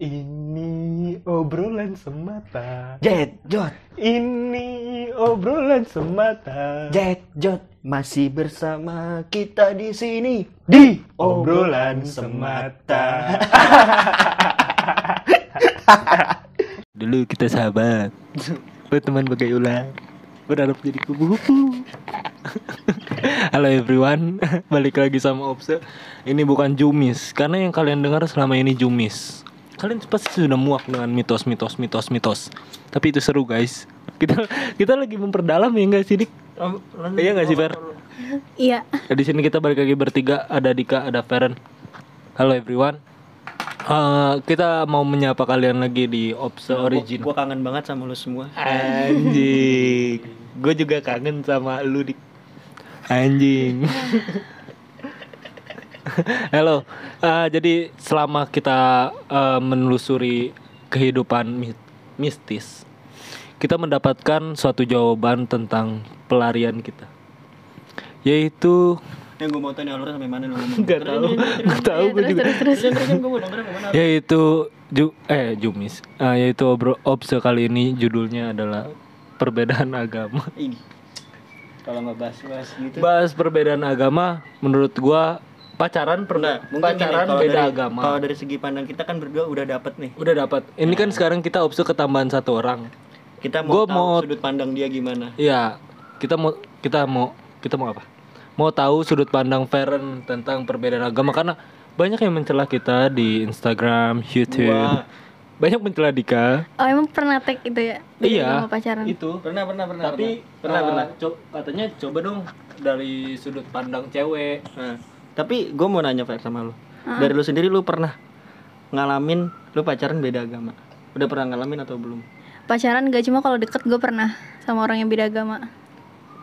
Ini obrolan semata. Jet Jot, Ini obrolan semata. Jet Jot masih bersama kita di sini. Di obrolan semata. Dulu kita sahabat. Berteman bagai ular. Berharap jadi kubu-kubu. Halo everyone, balik lagi sama Opse. Ini bukan Jumis, karena yang kalian dengar selama ini Jumis. Kalian pasti sudah muak dengan mitos-mitos, mitos-mitos. Tapi itu seru guys. Kita kita lagi memperdalam ya nggak sih Dik? Iya nggak sih Fer? Iya. Ya, Di sini kita balik lagi bertiga, ada Dika, ada Feren. Halo everyone. Eh, kita mau menyapa kalian lagi di Opse Origin. Gua kangen banget sama lu semua. Anjing. Gue juga kangen sama lu dik. Anjing. Halo. Eh, jadi selama kita eh, menelusuri kehidupan mi- mistis, kita mendapatkan suatu jawaban tentang pelarian kita. Yaitu Yang gue mau tanya alurnya sampai mana lu ngomong? nggak tahu, nggak tahu gue juga. Terus terus? Yaitu ju eh Jumis. Eh, yaitu obro obse kali ini judulnya adalah perbedaan agama. Ini. Kalau nggak bahas-bahas gitu. bahas perbedaan agama menurut gua pacaran pernah Enggak, mungkin gini, pacaran kalau beda dari, agama Kalau dari segi pandang kita kan berdua udah dapet nih. udah dapat ini kan sekarang kita opsi ketambahan satu orang Kita mau Gua tahu mau- sudut pandang dia gimana. Iya kita mau kita mau kita mau apa mau tahu sudut pandang Feren tentang perbedaan agama karena banyak yang mencela kita di Instagram YouTube Wah. banyak mencela Dika Oh emang pernah tag itu ya? Beda iya pacaran. itu Pernah pernah pernah. tapi pernah eh, pernah. co- katanya coba dong dari sudut pandang cewek Nah, tapi gue mau nanya Fer sama lu. Dari lu sendiri lu pernah ngalamin lu pacaran beda agama? Udah pernah ngalamin atau belum? Pacaran gak cuma kalau deket gue pernah sama orang yang beda agama.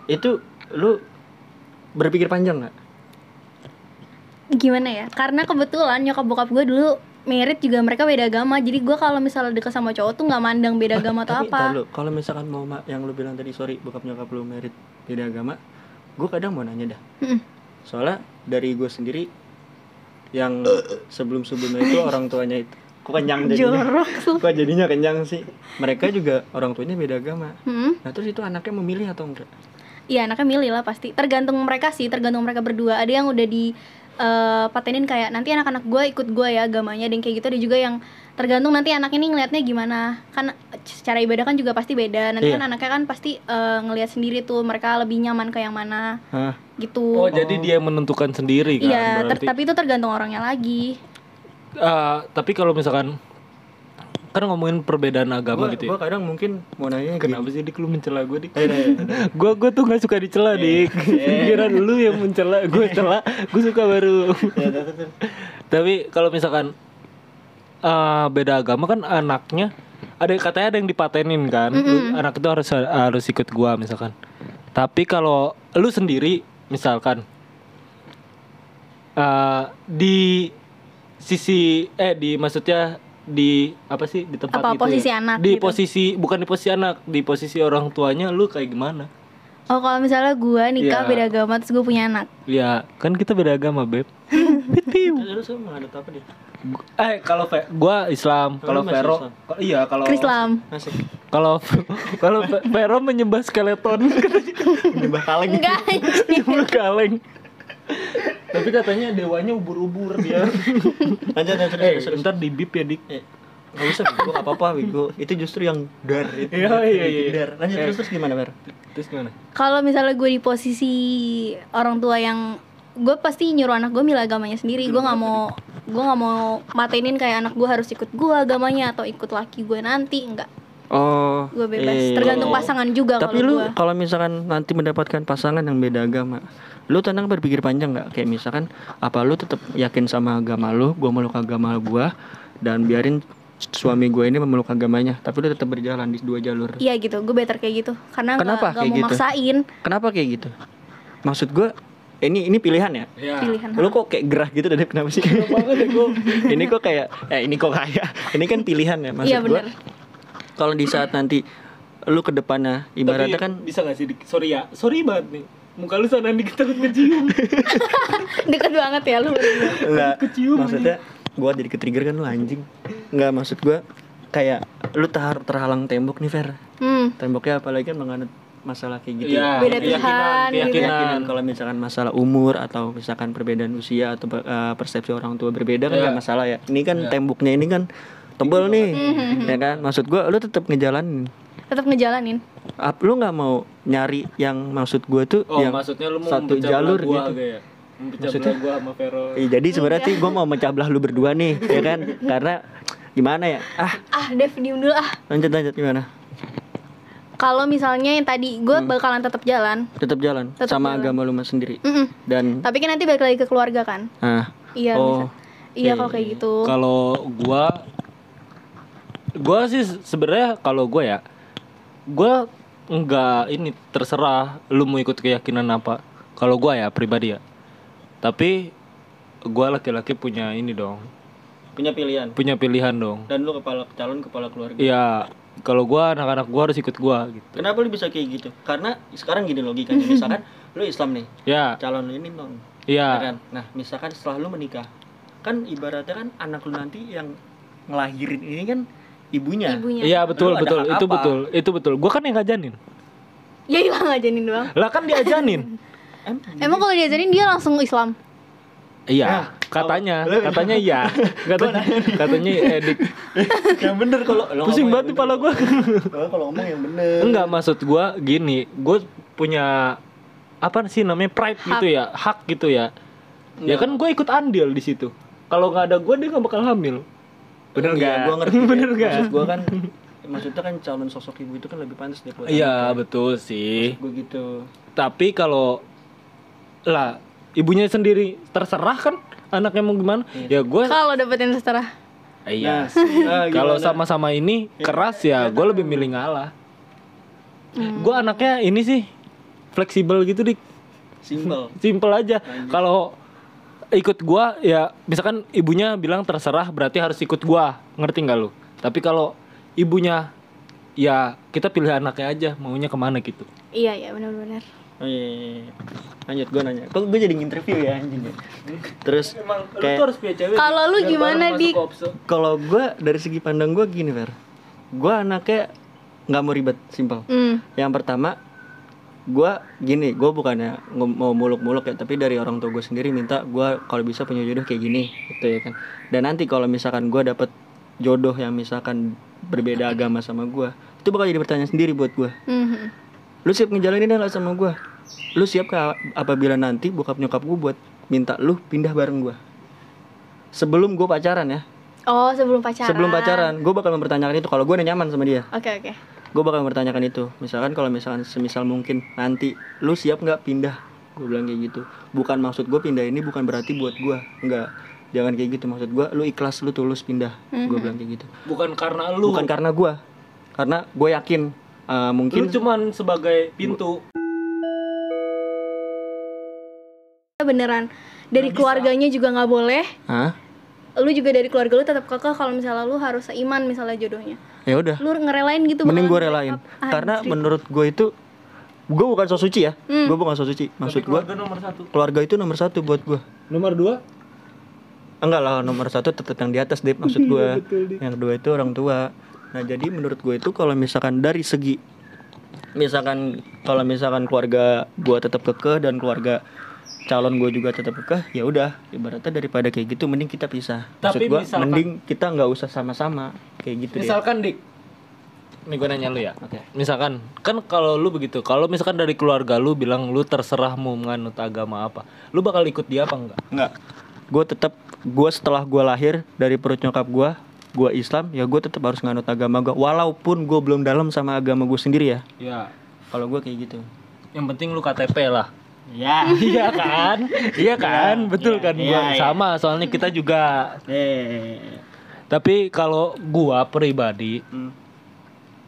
Itu lu berpikir panjang nggak? Gimana ya? Karena kebetulan nyokap bokap gue dulu merit juga mereka beda agama. Jadi gue kalau misalnya deket sama cowok tuh nggak mandang beda agama atau apa. lu, kalau misalkan mau ma- yang lu bilang tadi sorry bokap nyokap lu merit beda agama, gue kadang mau nanya dah. Soalnya dari gue sendiri yang sebelum sebelumnya itu orang tuanya itu kok kenyang jadinya Jorok kok jadinya kenyang sih mereka juga orang tuanya beda agama Hmm. nah terus itu anaknya memilih atau enggak Iya anaknya milih lah pasti. Tergantung mereka sih, tergantung mereka berdua. Ada yang udah di eh, patenin kayak nanti anak-anak gue ikut gue ya agamanya dan kayak gitu. Ada juga yang tergantung nanti anak ini ngelihatnya gimana. Kan secara ibadah kan juga pasti beda. Nanti Iya. kan anaknya kan pasti eh, ngelihat sendiri tuh mereka lebih nyaman ke yang mana Hah? gitu. oh jadi dia yang menentukan sendiri kan Iya, ter- tapi itu tergantung orangnya lagi. Eh, tapi kalau misalkan kan ngomongin perbedaan agama Gua, gitu ya. gua kadang mungkin mau nanya Kenapa sih dik lu mencela gue dik? Eh, eh, eh. Gue gue tuh nggak suka dicela dik. Kira lu yang mencela, gue cela, gue suka baru. Tapi kalau misalkan eh, beda agama kan anaknya ada katanya ada yang dipatenin kan, Lu- anak itu harus harus ikut gua misalkan. Tapi kalau lu sendiri misalkan eh, di sisi eh di maksudnya di apa sih di tempat Apa, itu posisi ya? anak di gitu? posisi bukan di posisi anak di posisi orang tuanya lu kayak gimana Oh kalau misalnya gue nikah Iya. beda agama terus gue punya anak. ya kan kita beda agama beb Terus ngadut apa dia? Eh kalau Fe- gua Islam kalau Vero Islam? iya kalau. Masih kalau kalau Ve- Vero menyembah skeleton nyembah kaleng. Enggak menyembah kaleng tapi katanya dewanya ubur-ubur dia Lanjut lanjut eh ntar di bip ya dik Eh, Gak usah, Wigo, gak apa-apa, Wigo Itu justru yang dar itu. Iya, iya, iya. Dar. Lanjut Eh. terus, terus gimana, Mer? terus gimana Kalau misalnya gue di posisi orang tua yang gue pasti nyuruh anak gue milih agamanya sendiri. Gue nggak mau gue nggak mau matenin kayak anak gue harus ikut gue agamanya atau ikut laki gue nanti enggak. Oh Gue bebas. iya. Tergantung pasangan juga Tapi lu gue. kalau misalkan nanti mendapatkan pasangan yang beda agama Lu tenang berpikir panjang nggak? Kayak misalkan Apa lu tetap yakin sama agama lu Gue meluk agama gua Dan biarin suami gue ini memeluk agamanya Tapi lu tetap berjalan di dua jalur Iya gitu, gue better kayak gitu. Karena Kenapa nggak kayak mau gitu? maksain Kenapa kayak gitu? Maksud gue ini ini pilihan ya? ya pilihan. Lu kok kayak gerah gitu dari kenapa sih? ini kok kayak eh ini kok kayak ini kan pilihan ya maksud Iya, gua. Kalau di saat nanti lu ke depannya ibaratnya Tapi kan bisa gak sih sorry ya sorry banget nih muka lu sana dikit takut kecium Deket banget ya lu. enggak Kecium maksudnya gua jadi ke trigger kan lu anjing nggak maksud gue kayak lu ter terhalang tembok nih Fer Hmm. temboknya apalagi kan menganut masalah kayak gitu Iya, Beda keyakinan, Tuhan, gitu. keyakinan. keyakinan kalau misalkan masalah umur atau misalkan perbedaan usia atau eh, persepsi orang tua berbeda kan Iya. nggak masalah ya ini kan temboknya ini kan tebel nih ya kan maksud gua lu tetap ngejalanin Tetap ngejalanin. Ap, lu nggak mau nyari yang maksud gua tuh Oh, yang maksudnya lu mau satu jalur gua gitu ya? Mempecah Maksudnya? gua sama Vero. Iya, jadi sebenarnya sih gua mau mencah belah lu berdua nih ya kan karena gimana ya ah Ah, Dev diem dulu ah. lanjut lanjut gimana Kalau misalnya yang tadi gue bakalan tetap jalan. tetap jalan Tetap sama jalan. agama lu mas sendiri Mm-mm. dan Tapi kan nanti balik lagi ke keluarga kan? ah Iya. Oh. bisa. Iya kalau kayak gitu. Kalau gua gua sih sebenarnya kalau gua ya gua enggak ini terserah lu mau ikut keyakinan apa. Kalau gua ya pribadi ya. Tapi gua laki-laki punya ini dong, punya pilihan punya pilihan dong. dan lu kepala calon kepala keluarga Iya, kalau gua anak-anak gua harus ikut gua gitu. Kenapa lu bisa kayak gitu? Karena sekarang gini logikanya, misalkan lu Islam nih, Ya, calon lu ini non, ya iya. kan? Nah, misalkan setelah lu menikah, kan ibaratnya kan anak lu nanti yang ngelahirin ini kan ibunya. Ibunya. Iya betul Lu betul itu apa? betul itu betul. Gua kan yang ngajanin. Ya hilang ajanin doang. Lah kan diajanin. Em, Emang kalau diajarin dia langsung Islam? Iya, katanya, katanya iya. Katanya, katanya edik. yang bener kalau Pusing banget kepala gua. Kalau- Kalau ngomong yang bener. Enggak maksud gua gini, gua punya apa sih namanya pride gitu ya, hak gitu ya. Ya kan gue ikut andil di situ. Kalau nggak ada gua dia nggak bakal hamil. Bener nggak? Gua ngerti. Bener ya. nggak? Maksud gua kan maksudnya kan calon sosok ibu itu kan lebih pantas buat Iya betul sih. Gue gitu. Tapi kalau lah ibunya sendiri terserah kan anaknya mau gimana? Ya gue Kalau dapetin seterah. iya. Nah, Kalau gimana? sama-sama ini keras ya gue lebih milih ngalah. Gue anaknya ini sih fleksibel gitu dik, Simple. simple aja. Kalau ikut gua ya misalkan ibunya bilang terserah berarti harus ikut gua ngerti nggak lu? Tapi kalau ibunya ya kita pilih anaknya aja maunya ke mana gitu. Iya iya benar-benar. Oh iya, iya, iya. Lanjut gue nanya. Kok gue jadi interview ya anjing ya? Terus kayak punya cewek. Kalau lu gimana dik? kalau gue dari segi pandang gue gini Ver. Gue anaknya nggak mau ribet, simpel. Hmm. Yang pertama, gue gini, gue bukannya mau muluk-muluk ya, tapi dari orang tua gue sendiri minta gue kalau bisa punya jodoh kayak gini, gitu ya kan. Dan nanti kalau misalkan gue dapet jodoh yang misalkan berbeda agama sama gue, itu bakal jadi pertanyaan sendiri buat gue. Mhm. Lu siap ngejalanin nggak sama gue? Lu siap kah apabila nanti bokap nyokap gue buat minta lu pindah bareng gue? Sebelum gue pacaran ya, Oh sebelum pacaran. sebelum pacaran, gue bakal mempertanyakan itu. Kalau gue udah nyaman sama dia, Oke oke. gue bakal mempertanyakan itu. Misalkan kalau misalkan semisal mungkin nanti lu siap nggak pindah? Gue bilang kayak gitu. Bukan maksud gue pindah ini bukan berarti buat gue, enggak. Jangan kayak gitu maksud gue. Lu ikhlas, lu tulus pindah. Gue bilang kayak gitu. Bukan karena lu. Bukan karena gue, karena gue yakin uh, mungkin Lu cuman sebagai pintu. Beneran dari keluarganya juga nggak boleh. Hah? Lu juga dari keluarga lu tetap kekeh kalau misalnya lu harus seiman misalnya jodohnya. Ya udah. Lu ngerelain gitu. mending gue relain up. karena Anjir. menurut gue itu gue bukan so suci ya Hmm. gue bukan so suci maksud gue Keluarga nomor satu. keluarga itu nomor satu buat gue Nomor dua. enggak lah nomor satu tetap yang di atas deh maksud gue yang kedua itu orang tua nah jadi menurut gue itu kalau misalkan dari segi misalkan kalau misalkan keluarga gue tetap kekeh dan keluarga calon gue juga tetap kekeh ya udah ibaratnya daripada kayak gitu mending kita pisah maksud Tapi gue misalkan- mending kita nggak usah sama-sama kayak gitu deh Misalkan dik, ini gue nanya lu ya. Oke. Misalkan kan kalau lu begitu, kalau misalkan dari keluarga lu bilang lu terserah mau menganut agama apa, lu bakal ikut dia apa enggak? Enggak. Gue tetap gue setelah gue lahir dari perut nyokap gue, gue Islam, ya gue tetap harus nganut agama gue. Walaupun gue belum dalam sama agama gue sendiri ya. Ya, Kalau gue kayak gitu. yang penting lu KTP lah. Ya. iya kan? Iya kan? Betul kan iya, gua iya. sama soalnya kita juga. Eh. Tapi kalau gua pribadi, Hmm.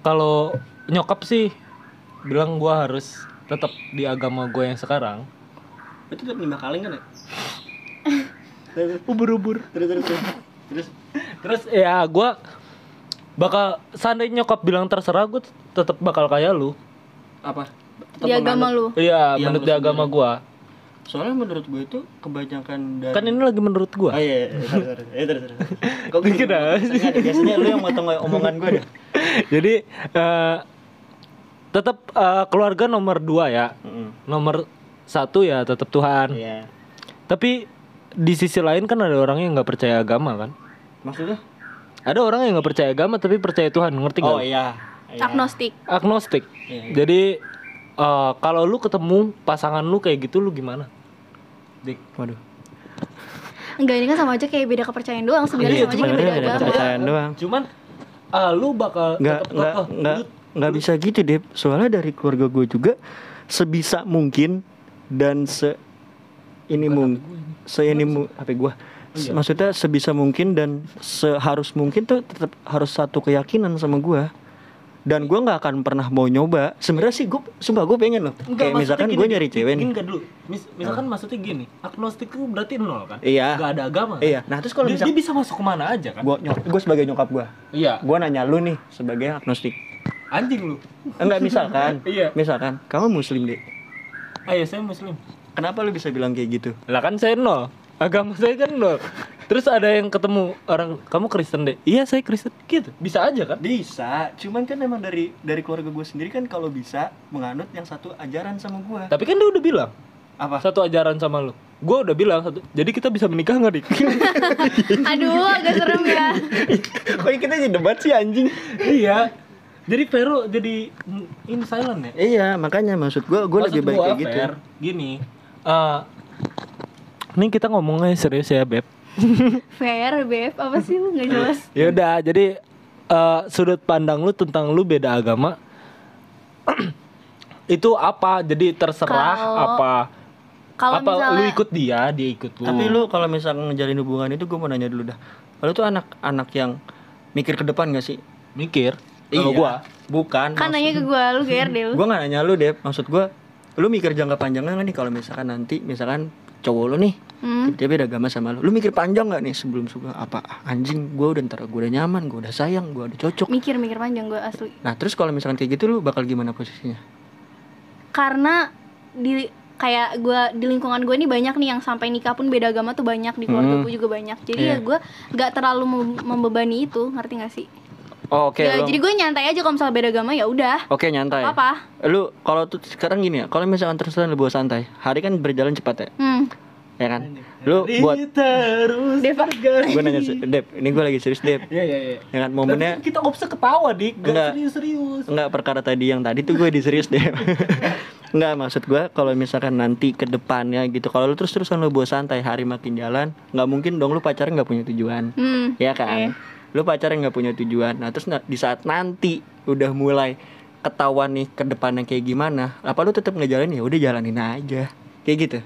kalau nyokap sih bilang gua harus tetap di agama gue yang sekarang. Itu tetap lima kali kan ya? Ubur-ubur. Terus terus terus. Terus Terus ya gua bakal seandainya nyokap bilang terserah gue tetap bakal kayak lu. apa? Di agama lu. Iya, Yang menurut di agama gua. soalnya menurut gue itu kebanyakan dari Kan ini lagi menurut Oh gua. iya, iya, sorry, sorry. Eh, terus, terus. Kok gue? Biasanya lu yang motong omongan gue deh. Jadi eh tetap eh, keluarga nomor dua ya. Nomor satu ya tetap Tuhan. Iya. Tapi di sisi lain kan ada orang yang nggak percaya agama kan. Maksudnya? Ada orang yang nggak percaya agama tapi percaya Tuhan, ngerti nggak? Oh iya. Iya. agnostik Agnostik. Iya, iya. Jadi eh, kalau lu ketemu pasangan lu kayak gitu lu gimana? Dik. Waduh. enggak ini kan sama aja kayak beda kepercayaan doang sebenarnya Iya, sama aja kayak beda beda agama kepercayaan doang. Cuman eh, lu bakal Nggak, tetap nggak, nggak, nggak bisa gitu deh. Soalnya dari keluarga gue juga sebisa mungkin dan se ini mung se ini HP gue. Maksudnya sebisa mungkin dan seharus mungkin tuh tetap harus satu keyakinan sama gue. Dan gue nggak akan pernah mau nyoba. Sebenarnya sih gue, sumpah gue pengen loh. Enggak, Kayak misalkan gue Dik. nyari cewek nih. Gini nggak dulu. Mis- misalkan maksudnya gini, agnostik itu berarti nol kan? Iya. Gak ada agama. Kan? Iya. Nah terus kalau dia, dia bisa masuk ke mana aja kan? gue gue sebagai nyokap gue, Iya. gue nanya lu nih sebagai agnostik. Anjing lu. Enggak misalkan. Iya. Misalkan kamu muslim deh. Ayo saya muslim. Kenapa lu bisa bilang kayak gitu? Lah kan saya nol. Agama saya kan nol. Terus ada yang ketemu orang kamu Kristen deh. Iya saya Kristen gitu. Bisa aja kan? Bisa, cuman kan emang dari dari keluarga gue sendiri kan kalau bisa menganut yang satu ajaran sama gue. Tapi kan dia udah bilang Apa? satu ajaran sama lu. Gue udah bilang satu. Jadi kita bisa menikah nggak dik? aduh agak serem ya Kok kita jadi debat sih anjing? iya. Jadi Vero jadi in silent ya. Iya, makanya maksud gue gue lebih baik gua, kayak gitu. Gini. Eh ini kita ngomongnya serius ya beb. fair beb apa sih lu nggak jelas Ya udah, jadi eh, sudut pandang lu tentang lu beda agama itu apa? Jadi terserah Kalau- apa? kalau apa misalnya lu ikut dia, dia ikut lu. Tapi lu kalau misalnya ngejalin hubungan itu gue mau nanya dulu dah. Lu tuh anak-anak yang mikir ke depan gak sih? mikir. Kalau gua bukan. kan nanya ke gue lu GR deh lu gue nggak nanya lu deh. Maksud gue, lu mikir jangka panjangnya nggak nih? Kalau misalkan nanti misalkan cowok lu nih Hmm. dia beda agama sama lu. Lu mikir panjang nggak nih sebelum sebelum apa anjing gue udah ntar gue udah nyaman gue udah sayang gue udah cocok. Mikir mikir panjang gue asli. Nah terus kalau misalkan kayak gitu lu bakal gimana posisinya? Karena di kayak gue di lingkungan gue ini banyak nih yang sampai nikah pun beda agama tuh banyak di keluarga Hmm. gue juga banyak. Jadi Iya. ya gue nggak terlalu mem- membebani itu ngerti gak sih oh, oke ya lu- jadi gue nyantai aja kalau misalnya beda agama ya udah. Oke nyantai. Apa lu kalau tuh sekarang gini ya kalau misalkan terus lu bawa santai hari kan berjalan cepat ya? Hmm. Ya kan? Lu buat terus Deva. gue nanya Dep ini gue lagi serius Dep. Iya iya iya. ya kan momennya Tapi kita opsi ketawa dik, Enggak. gak serius-serius. Enggak perkara tadi yang tadi tuh gue diserius deh. Enggak maksud gue kalau misalkan nanti ke depannya gitu kalau lu terus terusan lu bawa santai hari makin jalan nggak mungkin dong lu pacaran nggak punya tujuan. Hmm. Ya kan lu pacaran nggak punya tujuan. Nah terus di saat nanti udah mulai ketahuan nih ke depannya kayak gimana apa lu tetap ngejalanin? Ya udah jalanin aja. Kayak gitu.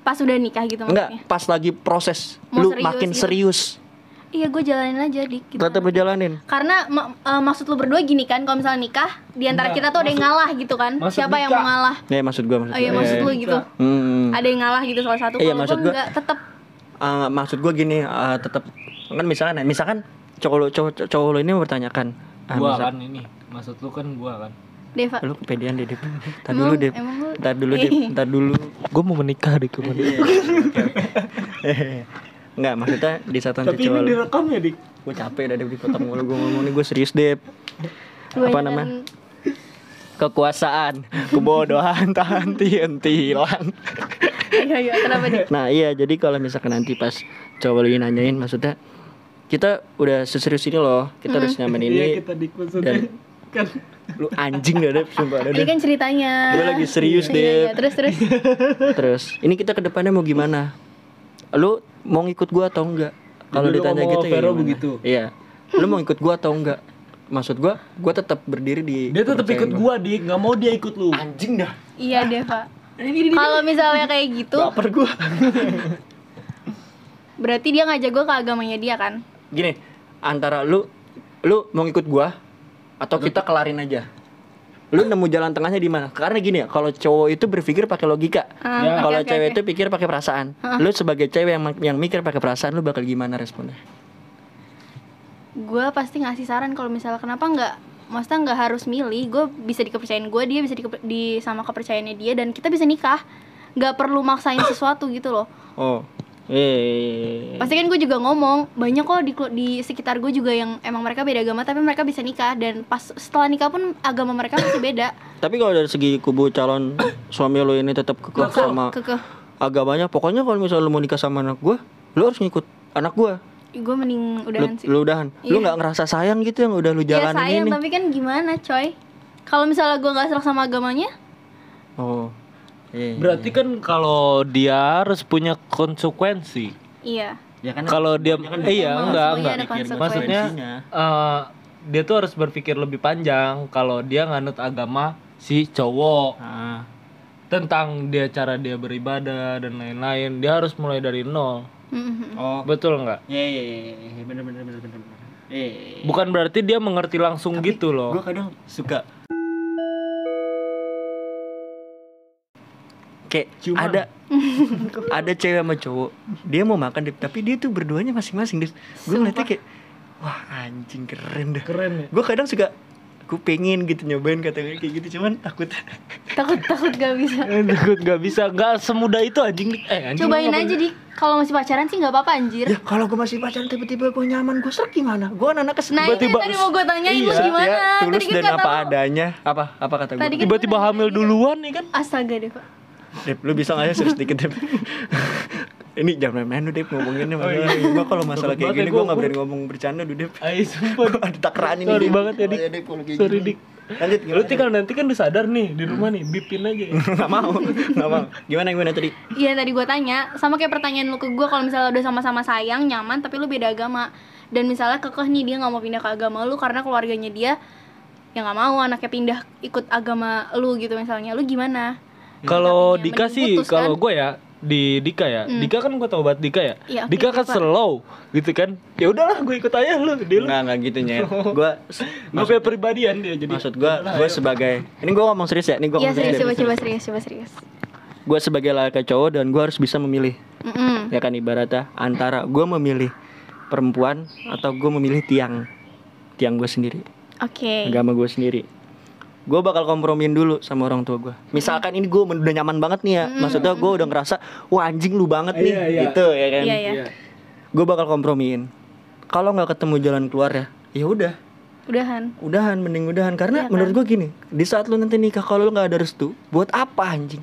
Pas udah nikah gitu enggak maksudnya? pas lagi proses Mau lu serius makin gitu. serius. Iya gue jalanin aja dik gitu. tetap ngejalanin karena ma- eh, maksud lu berdua gini kan kalau misalnya nikah di antara Enggak, kita tuh ada yang ngalah gitu kan? maksud siapa yang nikah. mau ngalah? Ya maksud gue maksud oh iya gua. maksud lu gitu? Hmm. ada yang ngalah gitu salah satu? Iya, kalau maksud gue enggak tetap Eh, maksud gue gini eh, tetap kan misalkan misalkan cowok lu cowok, cowok lu ini mempertanyakan ah, Gua misal- kan ini, maksud lu kan gua kan. Deva. Lu kepedean deh Dep. Ntar Emang- dulu Dep. emang lu- Ntar dulu Dep. Ntar dulu. Gua mau menikah dik ke mana? Enggak maksudnya di saat nanti Tapi cowok ini direkam ya dik. Gue capek dah Dep dipotong mulu. Gue ngomong nih gue serius Dep. Apa kebanyakan- nama Kekuasaan. Kebodohan. Tak henti-hentilan Ayo ayo kenapa dik Nah iya. Jadi kalau misalkan nanti pas cowok lu ini nanyain maksudnya Kita udah seserius ini loh Kita harus nyaman ini Iya kita maksudnya. dan- Kan Lu anjing gak Dep Sumpah dah, ini kan ceritanya Gue lagi serius Iya, iya, Dep terus terus Terus ini kita ke depannya mau gimana? Lu mau ngikut gua atau enggak? Kalau ditanya gitu ya begitu? Iya. Lu mau ikut gua atau enggak? Maksud gua, gua tetap berdiri di dia tetap ikut gua dik, nggak mau dia ikut lu. Anjing dah. iya Deva kalau misalnya kayak gitu Baper gua. berarti dia ngajak gue ke agamanya dia kan Gini, antara lu lu mau ngikut gua atau kita kelarin aja. Lu nemu jalan tengahnya di mana? Karena gini ya, kalau cowok itu berpikir pakai logika. Ah, Ya. oke, Kalau oke, cewek oke. itu pikir pakai perasaan. Lu sebagai cewek yang yang mikir pakai perasaan, lu bakal gimana responnya? gue pasti ngasih saran kalau misalnya kenapa nggak maksudnya nggak harus milih gue bisa dikepercayain gue dia bisa di, di sama kepercayaannya dia dan kita bisa nikah nggak perlu maksain sesuatu gitu loh Oh. Eh. pasti kan gue juga ngomong banyak kok di di sekitar gue juga yang emang mereka beda agama tapi mereka bisa nikah dan pas setelah nikah pun agama mereka masih beda Tapi kalau dari segi kubu calon suami lo ini tetap kekeh sama kekeh agamanya, pokoknya kalau misalnya lo mau nikah sama anak gue, lo harus ngikut anak gue. gue mending Lu, udahan sih lu udahan. Lu Iya. nggak ngerasa sayang gitu yang udah lu ya jalanin sayang ini? tapi kan gimana coy kalau misalnya gue nggak serak sama agamanya Oh. Iya. Berarti kan kalau dia harus punya konsekuensi. iya ya kan Kalau dia iya Emang enggak enggak. Maksudnya eh, dia tuh harus berpikir lebih panjang kalau dia nganut agama si cowok Ah. tentang dia cara dia beribadah dan lain-lain. Dia harus mulai dari nol. Mhm. Oh. Betul nggak? Iya iya iya iya, bener bener bener bener. bener. Eh. Bukan berarti dia mengerti langsung gitu loh. Gue kadang suka kayak Cuman- ada ada cewek sama cowok dia mau makan Dip, tapi dia tuh berduanya masing-masing gue ngeliatnya kayak wah anjing keren dah. Keren ya. gue kadang suka gue pengen gitu nyobain kata kayak gitu. Cuman takut. Takut takut gak bisa. Takut nggak bisa, nggak semudah itu anjing. Eh anjing. cobain aja di kalau masih pacaran sih nggak apa-apa anjir. Ya kalau gue masih pacaran tiba-tiba gue nyaman gue serak gimana? Gue anak-anak nah itu tiba-tiba- tadi mau gue tanyain lu Iya, gimana? ya, tulus tadi kan dan apa adanya. Apa apa kata gue kan Tiba-tiba hamil nanya duluan nih kan. astaga deh pak Dep, lu bisa nggak ya serius sedikit Dep? Ini jangan main-main lu Dep ngomonginnya masalah Gue kalau masalah kayak gini ya, gue gua- gak berani ngomong bercanda lu Dep Ayo sumpah. Ada takaran ini Sorry banget ya, Dik. Oh, kayak Sorry dik. Lanjut Lu gimana? tinggal nanti kan lu sadar nih di rumah nih, bipin aja. ya. Gak mau Gak mau Gimana gimana tadi? Iya tadi gue tanya sama kayak pertanyaan lu ke gue kalau misalnya udah sama-sama sayang nyaman tapi lu beda agama dan misalnya kekeh nih dia nggak mau pindah ke agama lu karena keluarganya dia yang nggak mau anaknya pindah ikut agama lu gitu misalnya lu gimana? Kalau Tapi Dika sih, kalau kan? gue ya di Dika ya, Dika kan gue tau banget Dika ya. Oke, Dika kan Dika. slow, gitu kan. Ya udahlah, gue ikut aja lu, dia lu. Enggak, enggak gitu Nyet Gue Gue punya pribadian dia jadi. Maksud gue Gue sebagai Ini gue ngomong serius ya Ini gue Iya ngomong serius serius coba coba serius coba serius. Gue sebagai laki cowok Dan gue harus bisa memilih Mm-mm. Ya kan ibaratnya Antara gue memilih Perempuan Atau gue memilih tiang Tiang gue sendiri Oke. agama gue sendiri gue bakal kompromiin dulu sama orang tua gue misalkan ini gue udah nyaman banget nih ya maksudnya gue udah ngerasa wah anjing lu banget nih Iya, iya. gitu ya kan Iya ya. gue bakal kompromiin kalau nggak ketemu jalan keluar ya ya udah Udahan. udahan mending udahan karena Iya kan? menurut gue gini di saat lu nanti nikah kalau lu nggak ada restu buat apa anjing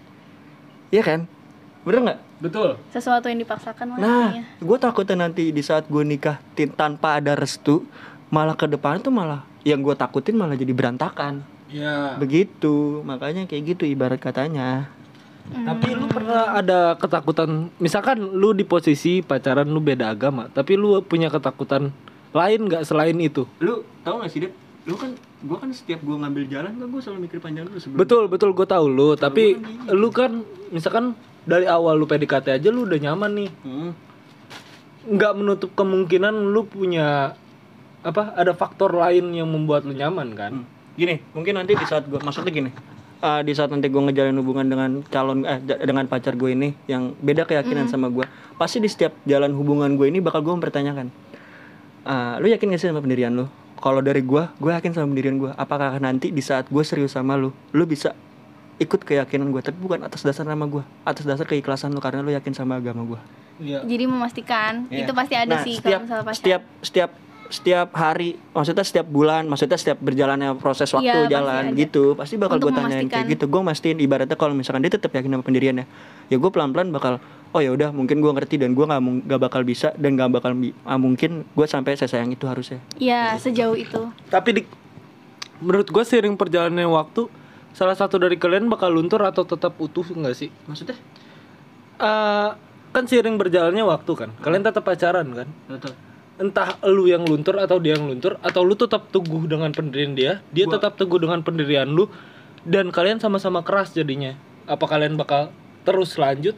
Iya kan bener nggak Betul. Sesuatu yang dipaksakan lah Nah, gue takutnya nanti di saat gue nikah tanpa ada restu, malah ke depan tuh malah yang gue takutin malah jadi berantakan. Ya. Begitu, makanya kayak gitu ibarat katanya. Tapi lu pernah ada ketakutan, misalkan lu di posisi pacaran lu beda agama, tapi lu punya ketakutan lain nggak selain itu? Lu tahu gak sih, Dep? Lu kan, gue kan setiap gue ngambil jalan kan gue selalu mikir panjang dulu sebelum. Betul betul gue tahu lu, tapi lu kan misalkan dari awal lu PDKT aja lu udah nyaman nih, Hmm. nggak menutup kemungkinan lu punya apa? Ada faktor lain yang membuat lu nyaman kan? Hmm. Gini, mungkin nanti di saat gue maksudnya gini. eh, di saat nanti gue ngejalin hubungan dengan calon eh dengan pacar gue ini yang beda keyakinan sama gue, pasti di setiap jalan hubungan gue ini bakal gue mempertanyakan. eh, lu yakin gak sih sama pendirian lu? Kalau dari gue, gue yakin sama pendirian gue. Apakah nanti di saat gue serius sama lu, lu bisa ikut keyakinan gue, tapi bukan atas dasar nama gue, atas dasar keikhlasan lu karena lu yakin sama agama gue. Iya. Jadi memastikan Iya. itu pasti ada Nah, sih setiap, kalau misalnya pacaran. setiap setiap setiap hari maksudnya setiap bulan maksudnya setiap berjalannya proses waktu pasti jalan gitu pasti bakal gue tanyain memastikan. kayak gitu gue mastiin ibaratnya kalau misalkan dia tetap yakin sama pendiriannya ya gue pelan pelan bakal oh ya udah mungkin gue ngerti dan gue nggak nggak bakal bisa dan nggak bakal bi- ah, mungkin gue sampai saya sayang itu harusnya Iya, sejauh itu. Tapi di, menurut gue seiring perjalanannya waktu, salah satu dari kalian bakal luntur atau tetap utuh nggak sih? maksudnya Eh, kan seiring berjalannya waktu kan, kalian tetap pacaran kan? Entah lu yang luntur atau dia yang luntur, atau lu tetap teguh dengan pendirian dia, dia tetap teguh dengan pendirian lu, dan kalian sama-sama keras jadinya. Apa kalian bakal terus lanjut?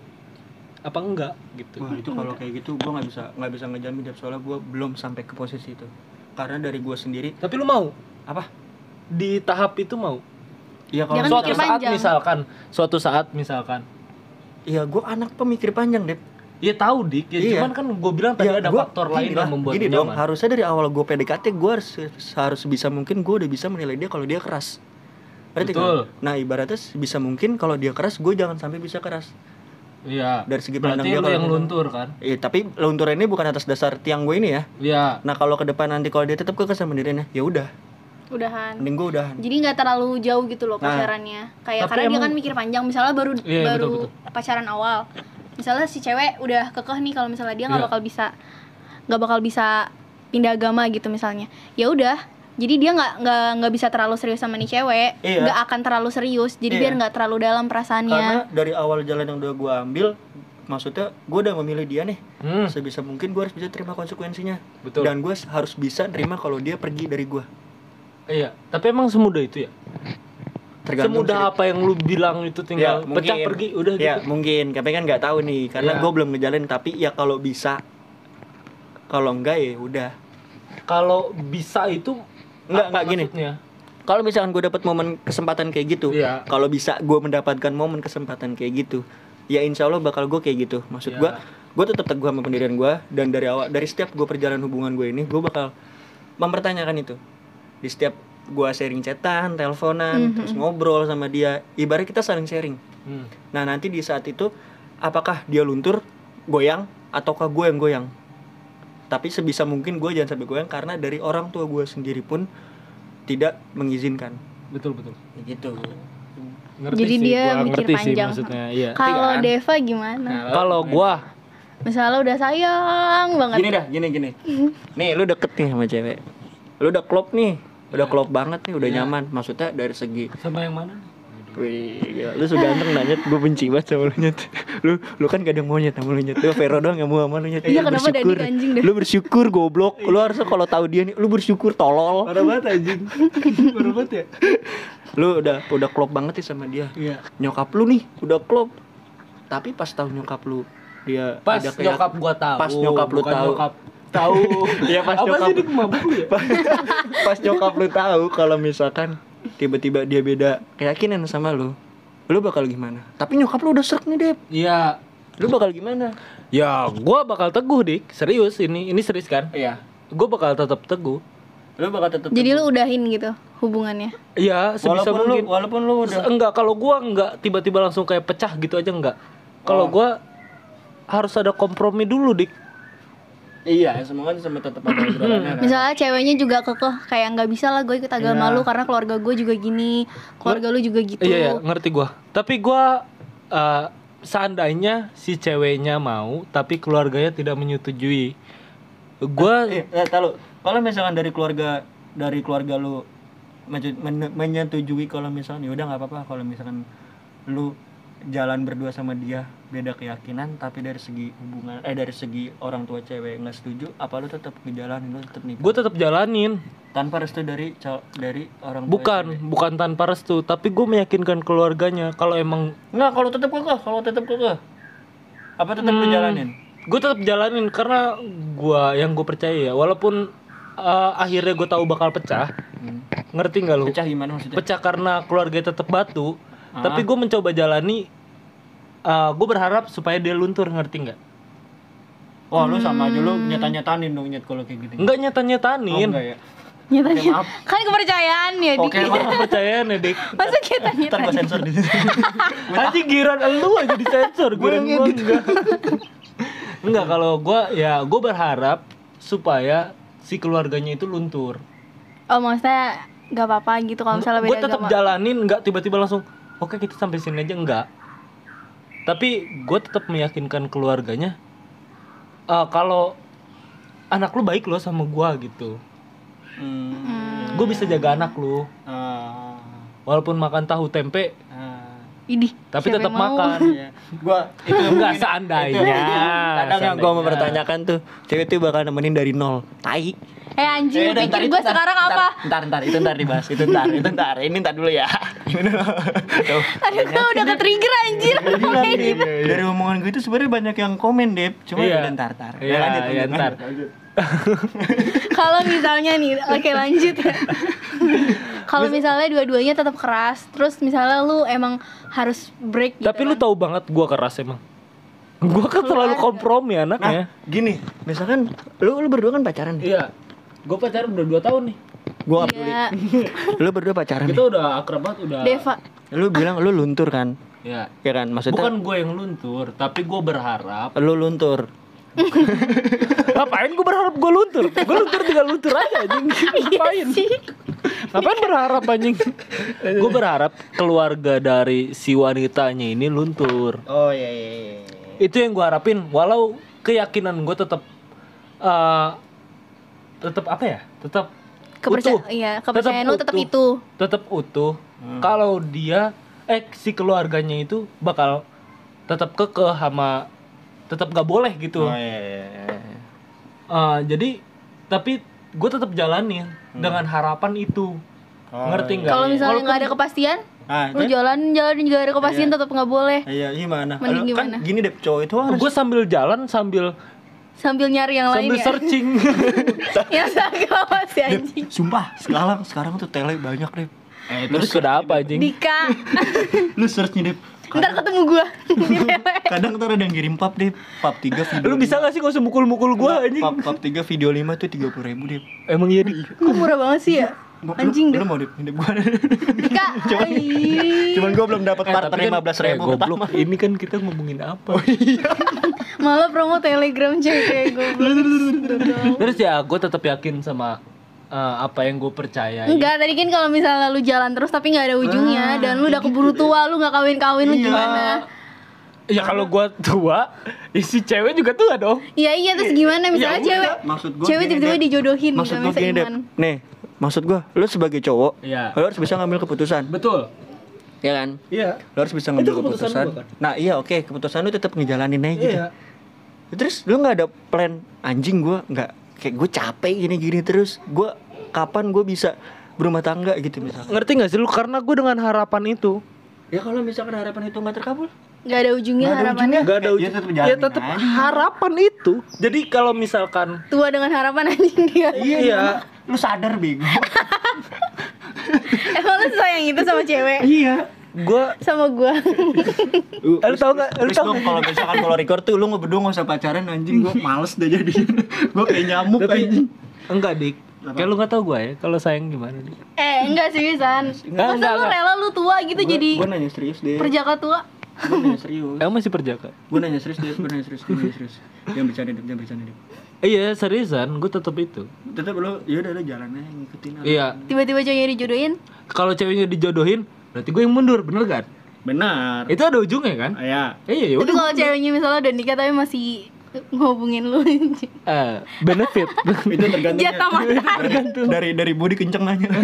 Apa enggak gitu? wah itu kalau kayak gitu gue nggak bisa nggak bisa ngejamin Dep, soalnya gue belum sampai ke posisi itu karena dari gue sendiri Tapi lu mau apa di tahap itu mau? ya kalau Jangan Suatu saat panjang. misalkan, suatu saat misalkan. ya gue anak pemikir panjang deh Iya tahu dik, ya Iya. cuman kan gue bilang tadi ada gua- faktor lain lah, yang membuat gini dong nyaman. harusnya dari awal gue PDKT gue harus harus bisa mungkin gue udah bisa menilai dia kalau dia keras Berarti Betul. kan? Nah ibaratnya bisa mungkin kalau dia keras gue jangan sampai bisa keras Iya. Dari segi pandang dia kalau yang gitu. luntur kan? Iya, tapi luntur ini bukan atas dasar tiang gue ini ya. Iya. Nah, kalau ke depan nanti kalau dia tetap kekeh sama dirinya, ya udah, udahan mending gue udahan. jadi nggak terlalu jauh gitu loh Nah. pacarannya kayak Tapi karena dia emang- kan mikir panjang misalnya baru Iya, baru betul, pacaran awal misalnya si cewek udah kekeh nih kalau misalnya dia nggak Iya. bakal bisa nggak bakal bisa pindah agama gitu misalnya ya udah jadi dia nggak nggak nggak bisa terlalu serius sama nih cewek Iya. nggak akan terlalu serius jadi Iya. biar nggak terlalu dalam perasaannya Karena dari awal jalan yang udah gue ambil, maksudnya gue udah memilih dia nih. Hmm. Sebisa mungkin gue harus bisa terima konsekuensinya. Betul. Dan gue harus bisa terima kalau dia pergi dari gue. Iya. Tapi emang semudah itu ya? Tergantung Semudah sih. apa yang lu bilang itu tinggal Ya, pecah mungkin. pergi udah ya gitu. mungkin tapi kan nggak tahu nih karena Ya. gue belum ngejalin tapi ya kalau bisa kalau enggak ya udah Kalau bisa itu Enggak, enggak, gini. kalau misalkan gue dapat momen kesempatan kayak gitu Iya. kalau bisa gue mendapatkan momen kesempatan kayak gitu ya insya Allah bakal gue kayak gitu maksud Iya. gue gue tetap teguh sama pendirian gue dan dari awal dari setiap gue perjalanan hubungan gue ini gue bakal mempertanyakan itu di setiap gue sharing chatan teleponan terus ngobrol sama dia ibarat kita saling sharing Hmm. Nah nanti di saat itu apakah dia luntur, goyang, ataukah gue yang goyang? Tapi sebisa mungkin gue jangan sampai goyang karena dari orang tua gue sendiri pun tidak mengizinkan. Betul betul. Gitu. Ngerti Jadi sih, dia gua mikir ngerti sih panjang. maksudnya. Iya. kalau kan? Deva gimana Kalau gua misalnya udah sayang banget Gini dah, gini gini. Nih lu deket nih sama cewek. Lu udah klop nih, udah klop banget nih, udah nyaman. Maksudnya dari segi sama yang mana? Wih, gila. lu sudah ganteng nanya gue benci banget sama lu nyet. Lu lu kan gak ada yang mau nyet sama lu nyet. Lu Vero doang yang mau sama lu nyet. Iya, Lu kenapa bersyukur. Anjing deh? Lu bersyukur goblok. Lu harusnya kalau tahu dia nih, lu bersyukur tolol. Parah banget anjing. Parah banget ya. Lu udah udah klop banget sih sama dia. Iya. Nyokap lu nih udah klop. Tapi pas tahu nyokap lu dia Pas ada kayak- nyokap gua tahu. Pas nyokap lu tahu. Nyokap tahu. Iya, pas Apa nyokap- sih mabuk ya? pas nyokap lu tahu kalau misalkan tiba-tiba dia beda keyakinan sama lu. Lu bakal gimana? Tapi nyokap lu udah serak nih, Dep. Iya. Lu bakal gimana? Ya, gua bakal teguh, Dik. Serius ini. Ini serius kan? Iya. Gua bakal tetap teguh. Lu bakal tetap jadi lu udahin gitu hubungannya Iya, sebisa walaupun mungkin. lu walaupun lu udah enggak kalau gua enggak tiba-tiba langsung kayak pecah gitu aja enggak. Kalau gua harus ada kompromi dulu, Dik. Iya semoga sama tetap ada kan. Misalnya ceweknya juga kekeh kayak nggak bisa lah gue ikut agama Iya. lu karena keluarga gue juga gini, keluarga lu juga gitu. Iya, iya, ngerti gua. Tapi gua eh, seandainya si ceweknya mau tapi keluarganya tidak menyetujui. Gua eh, eh tahu kalau misalkan dari keluarga dari keluarga lu men- menyetujui kalau misalnya ya udah nggak apa-apa kalau misalkan lu jalan berdua sama dia beda keyakinan tapi dari segi hubungan eh dari segi orang tua cewek nggak setuju apa lu tetap ngejalanin lu tetap nikah gua tetap jalanin. tanpa restu dari dari orang tua Bukan, cewek. bukan tanpa restu, tapi gue meyakinkan keluarganya kalau emang nggak kalau tetap kekeh kalau tetap kekeh apa tetap Hmm. jalanin gue tetap jalanin karena gua yang gue percaya ya walaupun eh, akhirnya gue tahu bakal pecah Hmm. ngerti nggak lu pecah gimana maksudnya pecah karena keluarga tetap batu Ah. tapi gue mencoba jalani gue berharap supaya dia luntur ngerti nggak Wah lu sama aja lu nyeta-nyetanin dong nyet kalau kayak gitu. nggak nyata Oh, enggak ya. Nyatanya. Oke, maaf. kan kepercayaan ya, Dik. Oke, Emang kepercayaan ya dik Masa kita nyata sensor di sini. Anjing giran lu aja disensor gue yang gua enggak enggak kalau gue ya gue berharap supaya si keluarganya itu luntur Oh, maksudnya nggak apa-apa gitu kalau misalnya gue beda tetap agama. jalanin nggak tiba-tiba langsung oke kita sampai sini aja enggak tapi gue tetap meyakinkan keluarganya eh, kalau anak lu baik loh sama gue gitu Hmm. gue bisa jaga anak lu Ah. walaupun makan tahu tempe Ah. Idih, tapi siapa tetap makan Iya. Gua itu enggak seandainya Kadang yang gua mempertanyakan tuh, cewek tuh bakal nemenin dari nol. Tai. Eh anjing, udah, pikir itu gue sekarang ntar, apa? Ntar, ntar, itu ntar dibahas, itu ntar, itu ntar. Ini ntar dulu ya. Ini dulu. Tuh. Aduh, gue udah ke-trigger anjir. Bilang, Dip, dari omongan gue itu sebenarnya banyak yang komen, Dep. Cuma Iya. udah ntar, ntar. Iya, lanjut, iya, lanjut, ntar. Kalau misalnya nih, oke lanjut ya. Kalau misalnya dua-duanya tetap keras, terus misalnya lu emang harus break gitu. tapi lu kan. tahu banget gua keras emang gua kan terlalu kompromi anaknya Nah, gini, misalkan lu lu berdua kan pacaran iya gua pacaran udah 2 tahun nih Gua nggak peduli. Iya, Lu berdua pacaran kita udah akrab banget udah Deva. Lu bilang lu luntur kan? Ya. Ya kan maksudnya Bukan gue yang luntur, tapi gue berharap. lu luntur. Ngapain gue berharap gue luntur? Gue luntur tinggal luntur aja anjing. Ngapain? Ngapain berharap anjing? gue berharap keluarga dari si wanitanya ini luntur. Oh iya iya. iya. Itu yang gue harapin. Walau keyakinan gue tetap eh tetap apa ya? Tetap Kepercayaan utuh. iya, kepercayaan lu tetap itu. Tetap utuh. Kalau dia eh si keluarganya itu bakal tetap kekeh sama tetap gak boleh gitu. Oh iya iya. iya. Eh, jadi tapi gue tetap jalanin dengan harapan itu. Oh, Ngerti nggak? Kalau misalnya Walaupun- nggak ada kepastian, Ah, lu kan? jalan jalan juga ada kepastian tetap nggak boleh. Iya gimana? Mending Lu gimana? Kan gini deh cowok itu harus gue sambil jalan sambil Sambil nyari yang lain sambil searching. yang sama si anjing. sumpah sekarang sekarang tuh tele banyak deh. eh, terus udah apa anjing? Dika. Lu search nih deh. Ntar ketemu gua. Kadang tuh ada yang kirim pap deh, pap 3 video. Lu bisa gak sih gak usah mukul-mukul gue anjing? Pap, pap 3 video 5 tuh 30 ribu deh. Emang iya di. Kok murah banget sih ya? Anjing lu, deh. lu mau deh, hidup gua. Ai. Cuman gua belum dapat Eh, partner kan- 15 ribu eh, goblok. Ini kan kita ngomongin apa? Malah promo telegram cewek kayak goblok. Terus ya gue tetap yakin sama eh, apa yang gue percaya. Enggak, tadi kan kalau misalnya lu jalan terus tapi nggak ada ujungnya dan lu udah keburu tua, lu nggak kawin-kawin lu gimana? Ya kalau gue tua, isi cewek juga tua dong. Iya iya terus gimana misalnya udah, cewek maksud gua cewek tiba-tiba dijodohin Maksud gitu gua sama gini deh. Nih, maksud gua lu sebagai cowok, Iya. lu harus bisa ngambil keputusan. Betul. Ya kan? Iya. Lu harus bisa ngambil keputusan keputusan. gua kan? Nah, iya oke, keputusan lu tetap ngejalanin aja gitu. Iya. Terus lu nggak ada plan anjing gua nggak kayak gue capek gini-gini terus gua kapan gue bisa berumah tangga gitu misalkan. Ngerti gak sih lu? Karena gue dengan harapan itu. Ya kalau misalkan harapan itu nggak terkabul, Nggak ada ujungnya nggak ada harapannya. ujungnya. Gak ada Ya, ujung. tetap Ya tetap aja. harapan itu. Jadi kalau misalkan Tua dengan harapan anjing dia. iya, Lu sadar bego. Emang lu sayang itu sama cewek? iya. gue Sama gua. Eh, lu tau gak? Lu tau dong kalau misalkan kalau record tuh lu nggak berdua nggak usah pacaran anjing gue males deh jadi gue kayak nyamuk Tapi anjing enggak dik. Kayak lu gak tau gue ya kalau sayang gimana dik. eh, enggak seriusan. Enggak, Masa enggak, lu enggak. rela lu tua gitu jadi gue nanya serius deh perjaka tua? Gue nanya serius Emang masih perjaka? gue nanya serius deh gue nanya serius gue nanya serius jangan bercanda deh jangan bercanda deh Iya seriusan, gue tetap itu. tetap lu ya udah lu jalan aja ngikutin aja. Iya, Tiba-tiba cowoknya dijodohin? kalau ceweknya dijodohin, berarti gue yang mundur, bener kan? benar Itu ada ujungnya kan? ya Iya, ya Tapi kalau ceweknya misalnya udah nikah tapi masih ngehubungin lu Eh, benefit. itu tergantung Jatah mantan. tergantung dari dari body kenceng aja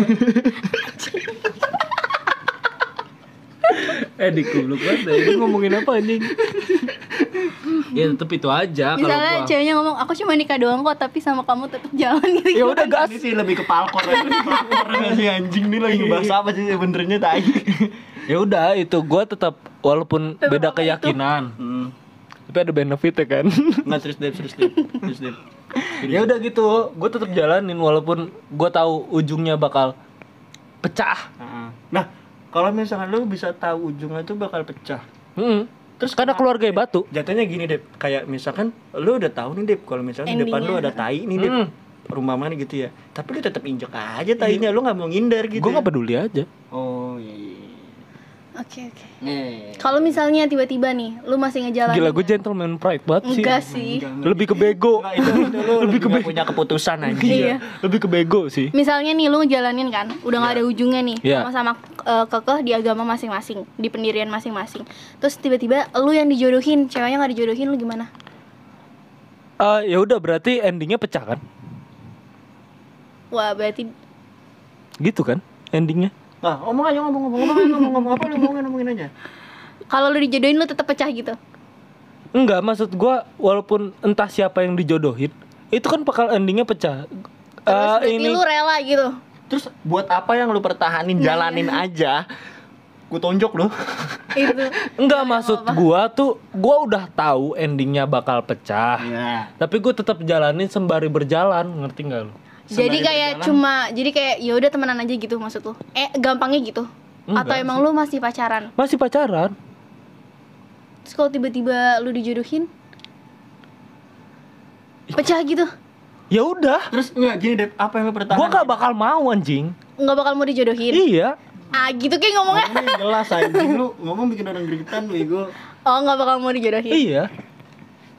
eh di goblok banget. Ini ngomongin apa anjing? ya tetep itu aja kalau Misalnya gua. ceweknya ngomong aku cuma nikah doang kok tapi sama kamu tetap jalan gitu. Ya udah gas. ini sih lebih ke palkor palkor aja sih anjing nih lagi bahas apa sih sebenarnya tai Ya udah itu gua tetap walaupun beda apa itu? keyakinan, hmm. tapi ada benefit ya kan. nggak terus deh terus deh terus deh ya udah gitu, gue tetap jalanin walaupun gue tahu ujungnya bakal pecah. nah kalau misalkan lu bisa tahu ujungnya tuh bakal pecah Hmm. Terus karena keluarga batu. jatuhnya gini deh kayak misalkan lu udah tahu nih deh kalau misalnya di depan lu ada tai nih deh Hmm. rumah mana gitu ya tapi lu tetap injek aja tainya lu nggak mau ngindar gitu Gue ya. gak peduli aja. oh iya iya Oke oke. Nih. Kalau misalnya tiba-tiba nih lu masih ngejalanin Gila gue gentleman pride banget sih. Enggak sih. Lebih ke bego. Itu, itu lu lebih nggak punya keputusan aja Iya. Lebih ke bego sih. Misalnya nih lu ngejalanin kan, udah nggak ada ujungnya nih, Iya. sama-sama eh, kekeh di agama masing-masing, di pendirian masing-masing. Terus tiba-tiba lu yang dijodohin, ceweknya nggak dijodohin, lu gimana? Eh ya udah berarti endingnya pecah kan? Wah berarti Gitu kan endingnya? Nah, ngomong aja ngomong ngomong ngomong ngomong ngomong apa lu ngomongin ngomongin aja. kalau lu dijodohin lu tetap pecah gitu. Enggak, maksud gua walaupun entah siapa yang dijodohin, itu kan bakal endingnya pecah. Terus Eh, berarti ini lu rela gitu. Terus buat apa yang lu pertahanin jalanin aja? Gue tonjok lu. Itu. enggak maksud gua tuh gua udah tahu endingnya bakal pecah. Iya. Tapi gue tetap jalanin sembari berjalan, ngerti nggak lu? Jadi kayak cuma jadi kayak ya udah temenan aja gitu maksud lu. Eh gampangnya gitu. Atau Enggak emang lu masih pacaran? Masih pacaran? Terus kalau tiba-tiba lu dijodohin pecah gitu. Ya udah, Terus enggak gini deh, apa yang lu pertahanin? gua gak bakal mau anjing. nggak bakal mau dijodohin. Iya. ah gitu kayak ngomongnya Ngomongnya jelas anjing lu ngomong bikin orang gregetan bego. oh nggak bakal mau dijodohin Iya.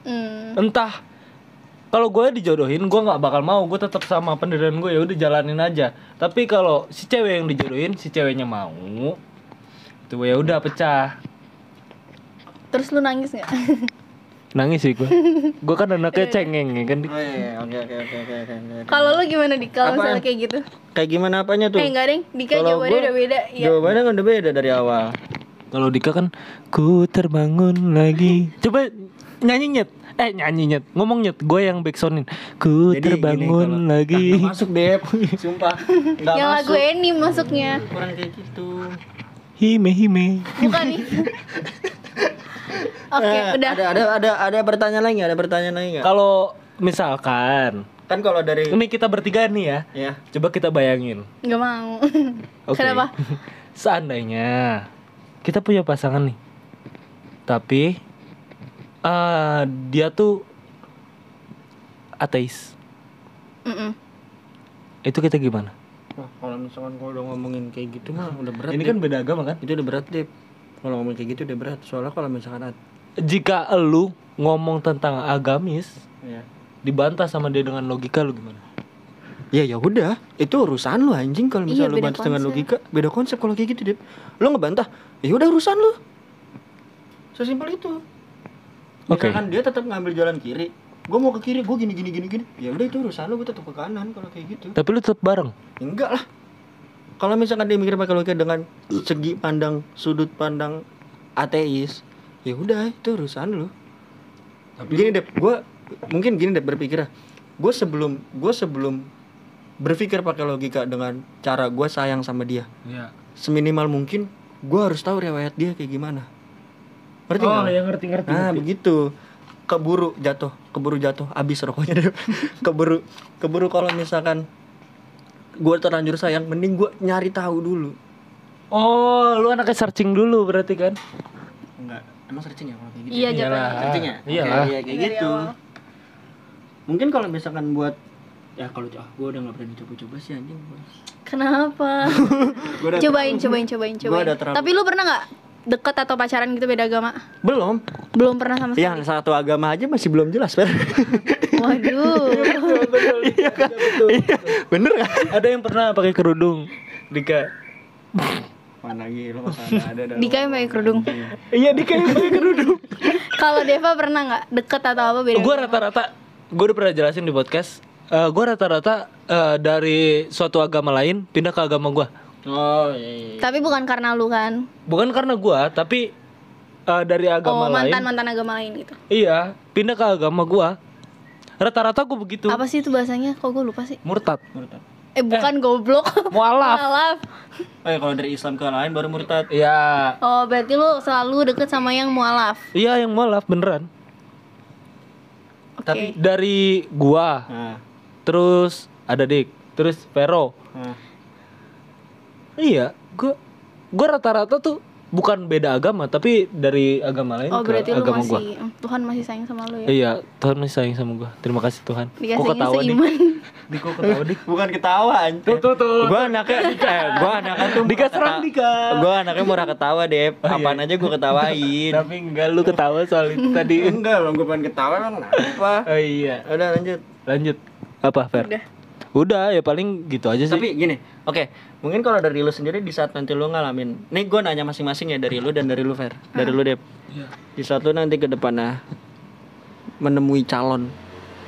hmm. Entah kalau gue dijodohin, gue nggak bakal mau. Gue tetap sama pendirian gue ya udah jalanin aja. Tapi kalau si cewek yang dijodohin, si ceweknya mau, itu ya udah pecah. terus lu nangis nggak Nangis sih gue. gue kan anaknya cengeng ya kan. Oh iya, oke oke oke oke oke. kalau lu gimana di kalau misalnya kayak gitu Kayak gimana apanya tuh? eh enggak deng Dika Kalau jawabannya gua- udah beda iya Jawabannya kan udah beda dari awal. Kalau Dika kan ku terbangun lagi. Coba nyanyi nyet. Eh nyanyi nyet. Ngomong nyet. Gue yang backsoundin. Ku Jadi terbangun gini, kalau- lagi. Nggak masuk Dep, sumpah. Nggak yang lagu masuk. ini masuknya Kurang kayak gitu. Hime hime. bukan nih oke Eh, udah Ada ada ada ada pertanyaan lagi, ada pertanyaan lagi nggak? Kalau misalkan Kan kalau dari ini kita bertiga nih ya. ya Coba kita bayangin. nggak mau Oke. kenapa Seandainya kita punya pasangan nih, tapi eh dia tuh ateis, Mm-mm. itu kita gimana? Wah, kalau misalkan kalau udah ngomongin kayak gitu mah udah berat. Ini Dep. kan beda agama kan? itu udah berat deh. Kalau ngomongin kayak gitu udah berat. Soalnya kalau misalkan at- Jika lu ngomong tentang agamis, ya. dibantah sama dia dengan logika lu gimana? Ya ya udah, itu urusan lu anjing kalau Iya, misalnya lu beda bantah dengan konsep. logika, beda konsep kalau kayak gitu, Dep. Lu ngebantah, ya udah urusan lu. Sesimpel itu. Oke. Misalkan dia tetap ngambil jalan kiri, gue mau ke kiri, gue gini gini gini gini. Ya udah itu urusan lu, gue tetap ke kanan kalau kayak gitu. Tapi lu tetap bareng. Ya enggak lah. Kalau misalkan dia mikir pakai logika dengan segi pandang sudut pandang ateis, ya udah itu urusan lu. gini deh, gue mungkin gini deh berpikir gue sebelum gue sebelum berpikir pakai logika dengan cara gue sayang sama dia, Iya. seminimal mungkin gue harus tahu riwayat dia kayak gimana. Ngerti Oh, ya ngerti ngerti. Nah begitu keburu jatuh, keburu jatuh, habis rokoknya deh. keburu, keburu kalau misalkan gue terlanjur sayang, mending gue nyari tahu dulu. Oh, lu anaknya searching dulu berarti kan? Enggak, emang searching ya kalau kayak gitu? iya Iyalah. jatuhnya Searching ya? Iya. Iya kayak Dari gitu. awal. Mungkin kalau misalkan buat ya kalau ah gue udah nggak berani coba-coba sih anjing. kenapa Gua udah cobain cobain cobain cobain tapi lu pernah nggak deket atau pacaran gitu beda agama belum. belum pernah sama sekali Yang satu agama aja masih belum jelas, Fer. waduh Iya kan? Iya, bener kan? Ada yang pernah pakai kerudung? Dika. Mana gila ada ada. ada. Dika yang pakai kerudung Iya, Dika yang pakai kerudung. kalau Deva pernah nggak deket atau apa beda gue rata-rata gue udah pernah jelasin di podcast Eh gue rata-rata eh, dari suatu agama lain pindah ke agama gue Oh iya. iya. tapi bukan karena lu kan? Bukan karena gue tapi eh, dari agama oh lain. mantan mantan agama lain gitu. Iya pindah ke agama gue rata-rata gue begitu. Apa sih itu bahasanya? Kok gue lupa sih? Murtad. Murtad. eh bukan goblok. Mualaf. Mualaf. Oh ya kalau dari Islam ke lain baru murtad. iya. Oh berarti lu selalu deket sama yang mualaf? Iya yang mualaf beneran. Oke. Tapi- dari gua. Nah, terus ada dik terus Vero. Nah. Iya gua gua rata-rata tuh bukan beda agama tapi dari agama lain oh ke berarti lu agama masih gua Tuhan masih sayang sama lu ya Iya, Tuhan masih sayang sama gua. Terima kasih Tuhan. Kok dikasihnya ketawa seiman Dik kok ketawa dik? Bukan ketawa anjing. Tuh tuh tuh. Gua anaknya eh, gua anaknya tuh Dika serang Dika. Gua anaknya murah ketawa, Dep. Oh, iya. Apaan aja gua ketawain. Tapi enggak lu ketawa soal itu tadi. Enggak, belum gua pengen ketawa emang kenapa? Oh iya. Udah lanjut. Lanjut. Apa, Fer? udah Udah, ya paling gitu aja sih. Tapi gini, oke, mungkin kalau dari lu sendiri di saat nanti lu ngalamin, nih gue nanya masing-masing ya dari lu dan dari lu Fer, dari lu Dep. Iya. Di saat lu nanti ke depannya menemui calon,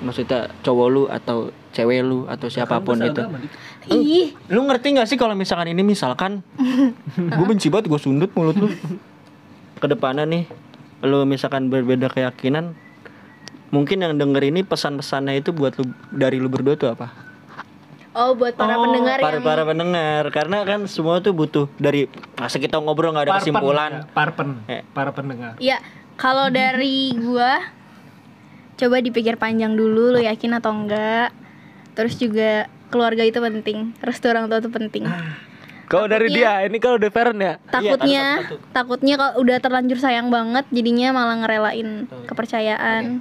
maksudnya cowok lu atau cewek lu atau siapa pun itu, ih lu ngerti nggak sih kalau misalkan ini misalkan, gue benci banget gue sundut mulut lu. Ke depannya nih, lu misalkan berbeda keyakinan, mungkin yang denger ini pesan-pesannya itu buat lu dari lu berdua tuh apa? Oh buat para pendengar para yang para pendengar karena kan semua tuh butuh dari masa kita ngobrol nggak ada kesimpulan Parpen. Eh. Para pendengar. Ya, kalau dari gua coba dipikir panjang dulu lu yakin atau enggak. Terus juga keluarga itu penting, restu orang tua itu penting. Kalau dari dia, ini kalau udah Feren ya. Takutnya, satu-satu. takutnya kalau udah terlanjur sayang banget, jadinya malah ngerelain kepercayaan.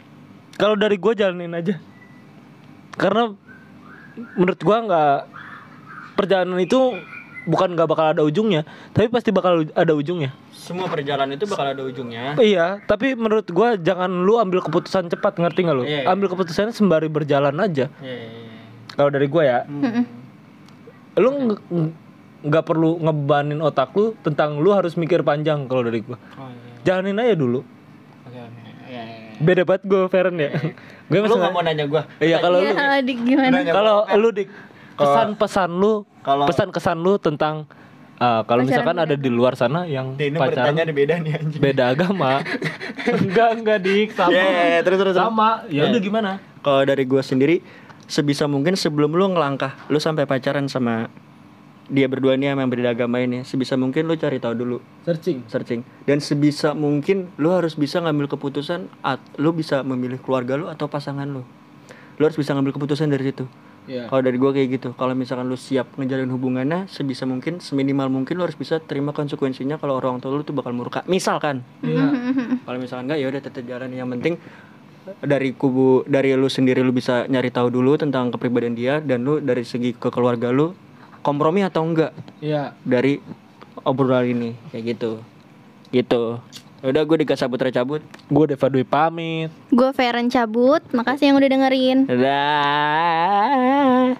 Kalau dari gua jalanin aja. Karena menurut gua nggak perjalanan itu bukan nggak bakal ada ujungnya, tapi pasti bakal ada ujungnya. Semua perjalanan itu bakal ada ujungnya. Iya, tapi menurut gua jangan lu ambil keputusan cepat, ngerti nggak lu? Iya, iya. Ambil keputusannya sembari berjalan aja. Iya, iya, iya. Kalau dari gua ya, Mm-mm. lu nggak perlu ngebanin otak lu tentang lu harus mikir panjang kalau dari gua. Oh, iya. Jalanin aja dulu. Oke, oke. Iya, iya, iya. Beda banget gue Feren ya. gue Lu nggak mau nanya gua? Iya kalau lu Iya, Dik gimana? kalau lu dik pesan-pesan lu Kalau- pesan kesan lu tentang uh, kalau misalkan ada di luar sana yang Ini pacaran beda nih anjing. beda agama enggak enggak dik sama Iya, iya, iya, terus, terus, terus. sama ya udah gimana Kalau dari gua sendiri sebisa mungkin sebelum lu ngelangkah, lu sampai pacaran sama dia berdua nih sama yang beda agama ini, sebisa mungkin lu cari tahu dulu, searching searching. Dan sebisa mungkin lu harus bisa ngambil keputusan at, lu bisa memilih keluarga lu atau pasangan lu. Lu harus bisa ngambil keputusan dari situ. Iya. Kalau dari gua kayak gitu. Kalau misalkan lu siap ngejalin hubungannya sebisa mungkin seminimal mungkin lu harus bisa terima konsekuensinya kalau orang tua lu tuh bakal murka. Misalkan Iya. kalau misalkan enggak ya udah tetap jalan yang penting dari kubu dari lu sendiri lu bisa nyari tahu dulu tentang kepribadian dia dan lu dari segi ke keluarga lu kompromi atau enggak Iya. dari obrolan ini kayak gitu gitu udah gue dikasih cabut cabut gue Deva Dwi pamit Gue Feren cabut. Makasih yang udah dengerin. dadah